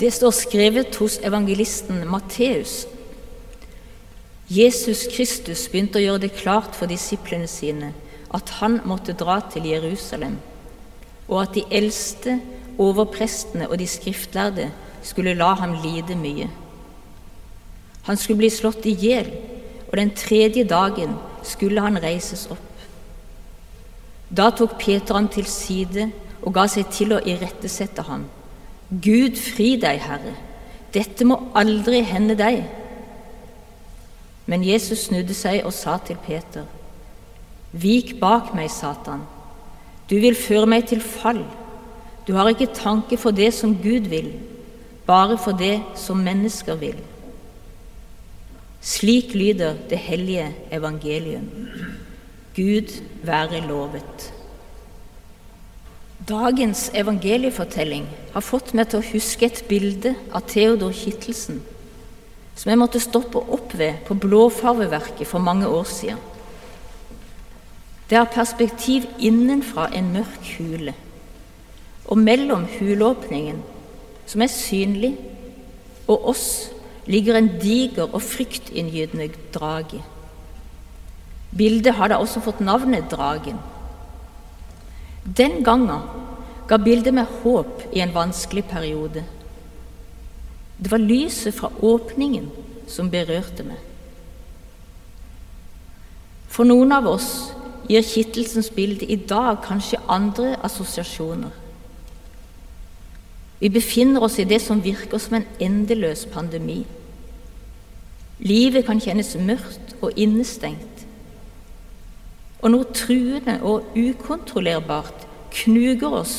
Det står skrevet hos evangelisten Matteus. Jesus Kristus begynte å gjøre det klart for disiplene sine at han måtte dra til Jerusalem, og at de eldste, overprestene og de skriftlærde skulle la ham lide mye. Han skulle bli slått i hjel, og den tredje dagen skulle han reises opp. Da tok Peter ham til side og ga seg til å irettesette ham. Gud fri deg, Herre, dette må aldri hende deg. Men Jesus snudde seg og sa til Peter, Vik bak meg, Satan. Du vil føre meg til fall. Du har ikke tanke for det som Gud vil, bare for det som mennesker vil. Slik lyder det hellige evangelium. Gud være lovet. Dagens evangeliefortelling har fått meg til å huske et bilde av Theodor Kittelsen som jeg måtte stoppe opp ved på Blåfarveverket for mange år siden. Det har perspektiv innenfra en mørk hule, og mellom huleåpningen, som er synlig, og oss ligger en diger og fryktinngytende drage. Bildet har da også fått navnet Dragen. Den gangen ga bildet meg håp i en vanskelig periode. Det var lyset fra åpningen som berørte meg. For noen av oss gir Kittelsens bilde i dag kanskje andre assosiasjoner. Vi befinner oss i det som virker som en endeløs pandemi. Livet kan kjennes mørkt og innestengt og når truende og ukontrollerbart knuger oss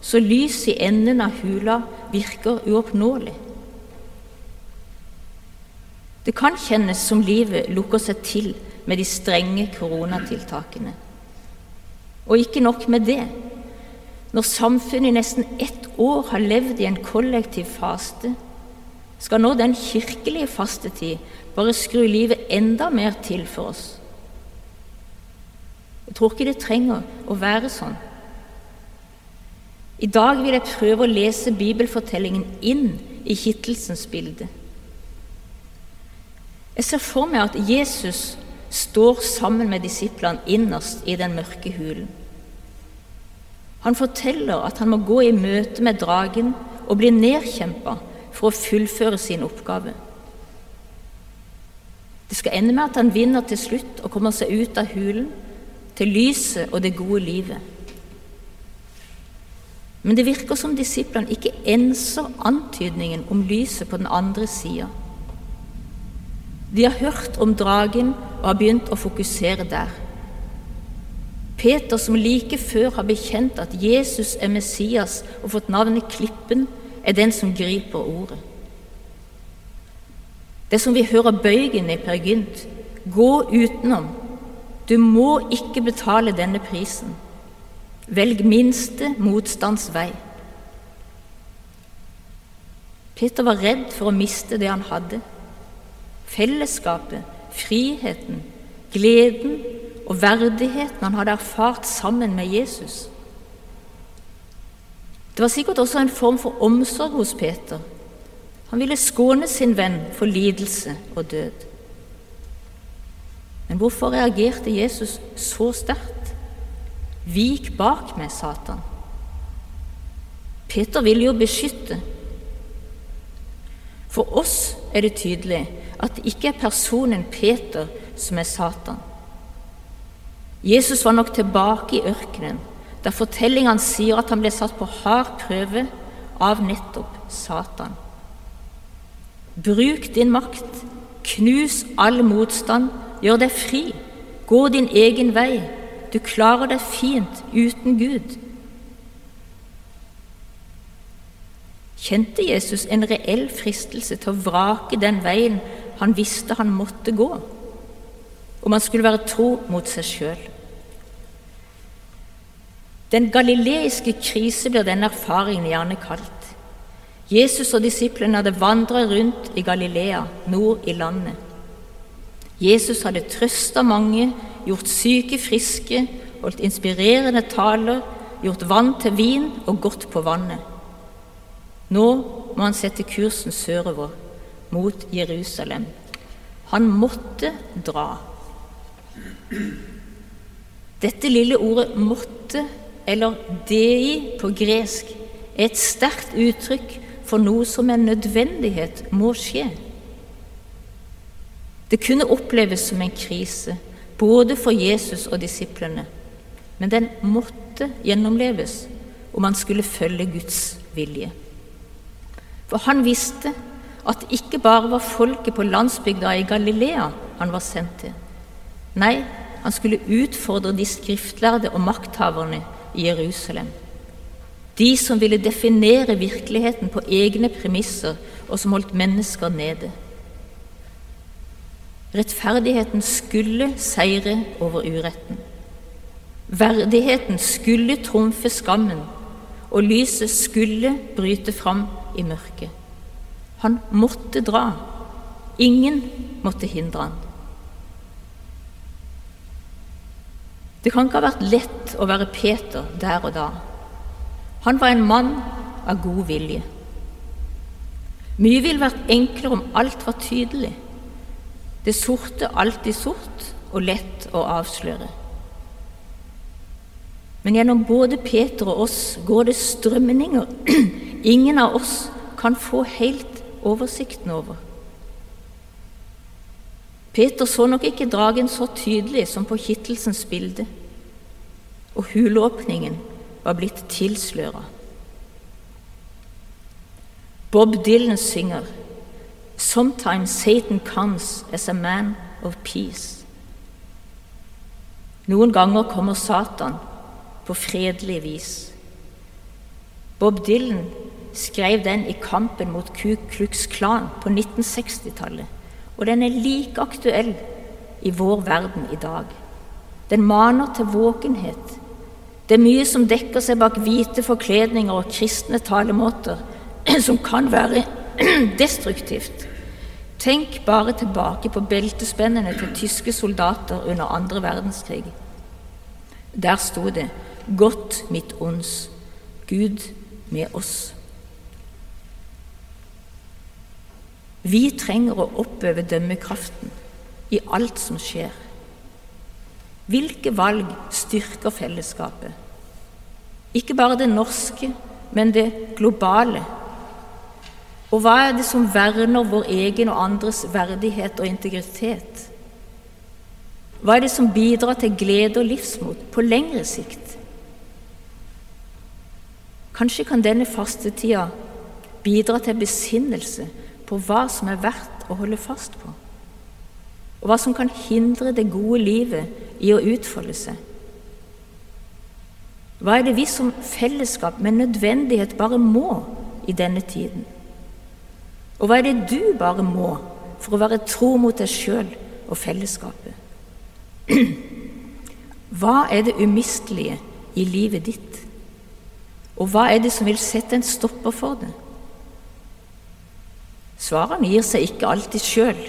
så lyset i enden av hula virker uoppnåelig. Det kan kjennes som livet lukker seg til med de strenge koronatiltakene. Og ikke nok med det. Når samfunnet i nesten ett år har levd i en kollektiv faste, skal nå den kirkelige fastetid bare skru livet enda mer til for oss. Jeg tror ikke det trenger å være sånn. I dag vil jeg prøve å lese bibelfortellingen inn i Kittelsens bilde. Jeg ser for meg at Jesus står sammen med disiplene innerst i den mørke hulen. Han forteller at han må gå i møte med dragen og bli nedkjempa for å fullføre sin oppgave. Det skal ende med at han vinner til slutt og kommer seg ut av hulen til lyset og det gode livet. Men det virker som disiplene ikke enser antydningen om lyset på den andre sida. De har hørt om dragen og har begynt å fokusere der. Peter, som like før har bekjent at Jesus er Messias og fått navnet Klippen, er den som griper ordet. Det som vi hører bøygen i Per Gynt, gå utenom, du må ikke betale denne prisen. Velg minste motstands vei. Peter var redd for å miste det han hadde. Fellesskapet, friheten, gleden og verdigheten han hadde erfart sammen med Jesus. Det var sikkert også en form for omsorg hos Peter. Han ville skåne sin venn for lidelse og død. Men hvorfor reagerte Jesus så sterkt? Vik bak meg, Satan. Peter vil jo beskytte. For oss er det tydelig at det ikke er personen Peter som er Satan. Jesus var nok tilbake i ørkenen da fortellingene sier at han ble satt på hard prøve av nettopp Satan. Bruk din makt, knus all motstand Gjør deg fri. Gå din egen vei. Du klarer deg fint uten Gud. Kjente Jesus en reell fristelse til å vrake den veien han visste han måtte gå, om han skulle være tro mot seg sjøl? Den galileiske krise blir den erfaringen gjerne kalt. Jesus og disiplene hadde vandret rundt i Galilea, nord i landet. Jesus hadde trøsta mange, gjort syke friske, holdt inspirerende taler, gjort vann til vin og gått på vannet. Nå må han sette kursen sørover, mot Jerusalem. Han måtte dra. Dette lille ordet 'måtte', eller 'dei' på gresk, er et sterkt uttrykk for noe som med nødvendighet må skje. Det kunne oppleves som en krise, både for Jesus og disiplene, men den måtte gjennomleves om han skulle følge Guds vilje. For han visste at det ikke bare var folket på landsbygda i Galilea han var sendt til. Nei, han skulle utfordre de skriftlærde og makthaverne i Jerusalem. De som ville definere virkeligheten på egne premisser, og som holdt mennesker nede. Rettferdigheten skulle seire over uretten. Verdigheten skulle trumfe skammen, og lyset skulle bryte fram i mørket. Han måtte dra. Ingen måtte hindre han. Det kan ikke ha vært lett å være Peter der og da. Han var en mann av god vilje. Mye ville vært enklere om alt var tydelig. Det sorte alltid sort og lett å avsløre. Men gjennom både Peter og oss går det strømninger ingen av oss kan få helt oversikten over. Peter så nok ikke dragen så tydelig som på kittelsens bilde, og hulåpningen var blitt tilsløra. Bob Dylan synger Sometimes Satan comes as a man of peace. Noen ganger kommer Satan på fredelig vis. Bob Dylan skrev den i kampen mot Ku Klux Klan på 1960-tallet og den er like aktuell i vår verden i dag. Den maner til våkenhet. Det er mye som dekker seg bak hvite forkledninger og kristne talemåter, som kan være destruktivt. Tenk bare tilbake på beltespennene til tyske soldater under andre verdenskrig. Der sto det 'Godt mitt ons, Gud med oss'. Vi trenger å oppøve dømmekraften i alt som skjer. Hvilke valg styrker fellesskapet? Ikke bare det norske, men det globale. Og hva er det som verner vår egen og andres verdighet og integritet? Hva er det som bidrar til glede og livsmot på lengre sikt? Kanskje kan denne fastetida bidra til besinnelse på hva som er verdt å holde fast på, og hva som kan hindre det gode livet i å utfolde seg. Hva er det vi som fellesskap med nødvendighet bare må i denne tiden? Og hva er det du bare må for å være tro mot deg sjøl og fellesskapet? Hva er det umistelige i livet ditt? Og hva er det som vil sette en stopper for det? Svarene gir seg ikke alltid sjøl.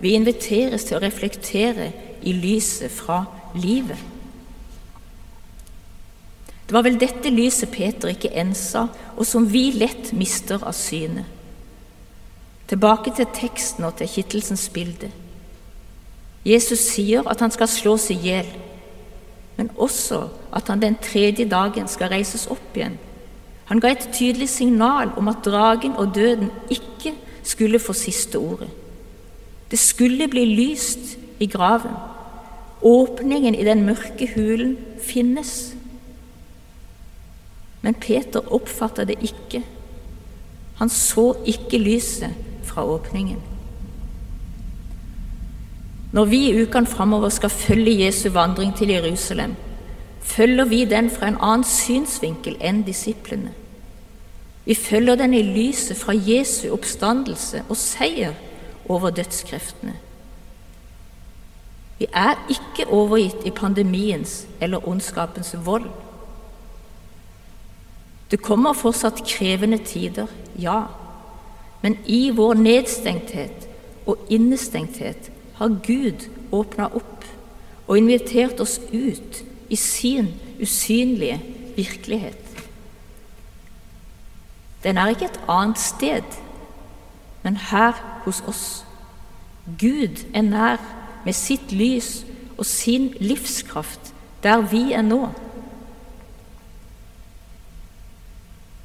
Vi inviteres til å reflektere i lyset fra livet. Det var vel dette lyset Peter ikke ensa, og som vi lett mister av syne. Tilbake til teksten og til kittelsens bilde. Jesus sier at han skal slås i hjel, men også at han den tredje dagen skal reises opp igjen. Han ga et tydelig signal om at dragen og døden ikke skulle få siste ordet. Det skulle bli lyst i graven. Åpningen i den mørke hulen finnes. Men Peter oppfatta det ikke. Han så ikke lyset fra åpningen. Når vi i ukene framover skal følge Jesu vandring til Jerusalem, følger vi den fra en annen synsvinkel enn disiplene. Vi følger den i lyset fra Jesu oppstandelse og seier over dødskreftene. Vi er ikke overgitt i pandemiens eller ondskapens vold. Det kommer fortsatt krevende tider, ja, men i vår nedstengthet og innestengthet har Gud åpna opp og invitert oss ut i sin usynlige virkelighet. den er ikke et annet sted, men her hos oss. Gud er nær med sitt lys og sin livskraft der vi er nå.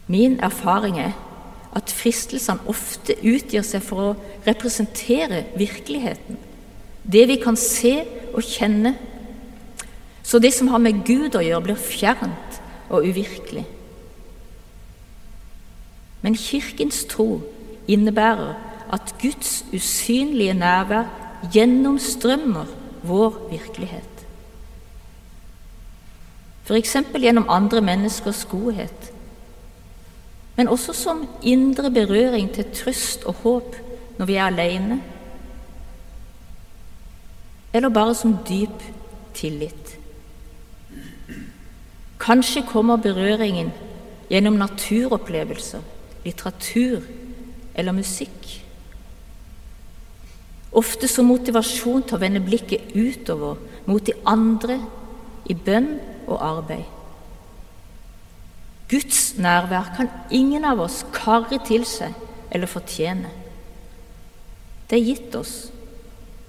Min erfaring er at fristelsene ofte utgir seg for å representere virkeligheten, det vi kan se og kjenne. Så det som har med Gud å gjøre, blir fjernt og uvirkelig. Men Kirkens tro innebærer at Guds usynlige nærvær gjennomstrømmer vår virkelighet. F.eks. gjennom andre menneskers godhet men også som indre berøring til trøst og håp når vi er alene, eller bare som dyp tillit. Kanskje kommer berøringen gjennom naturopplevelser, litteratur eller musikk. Ofte som motivasjon til å vende blikket utover mot de andre i bønn og arbeid. Guds nærvær kan ingen av oss karre til seg eller fortjene. Det er gitt oss.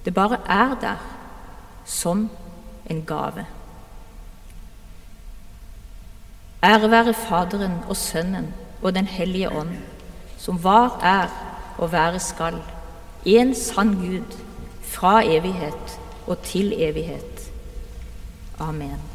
Det bare er der, som en gave. Ære være Faderen og Sønnen og Den hellige ånd, som var, er og være skal, en sann Gud, fra evighet og til evighet. Amen.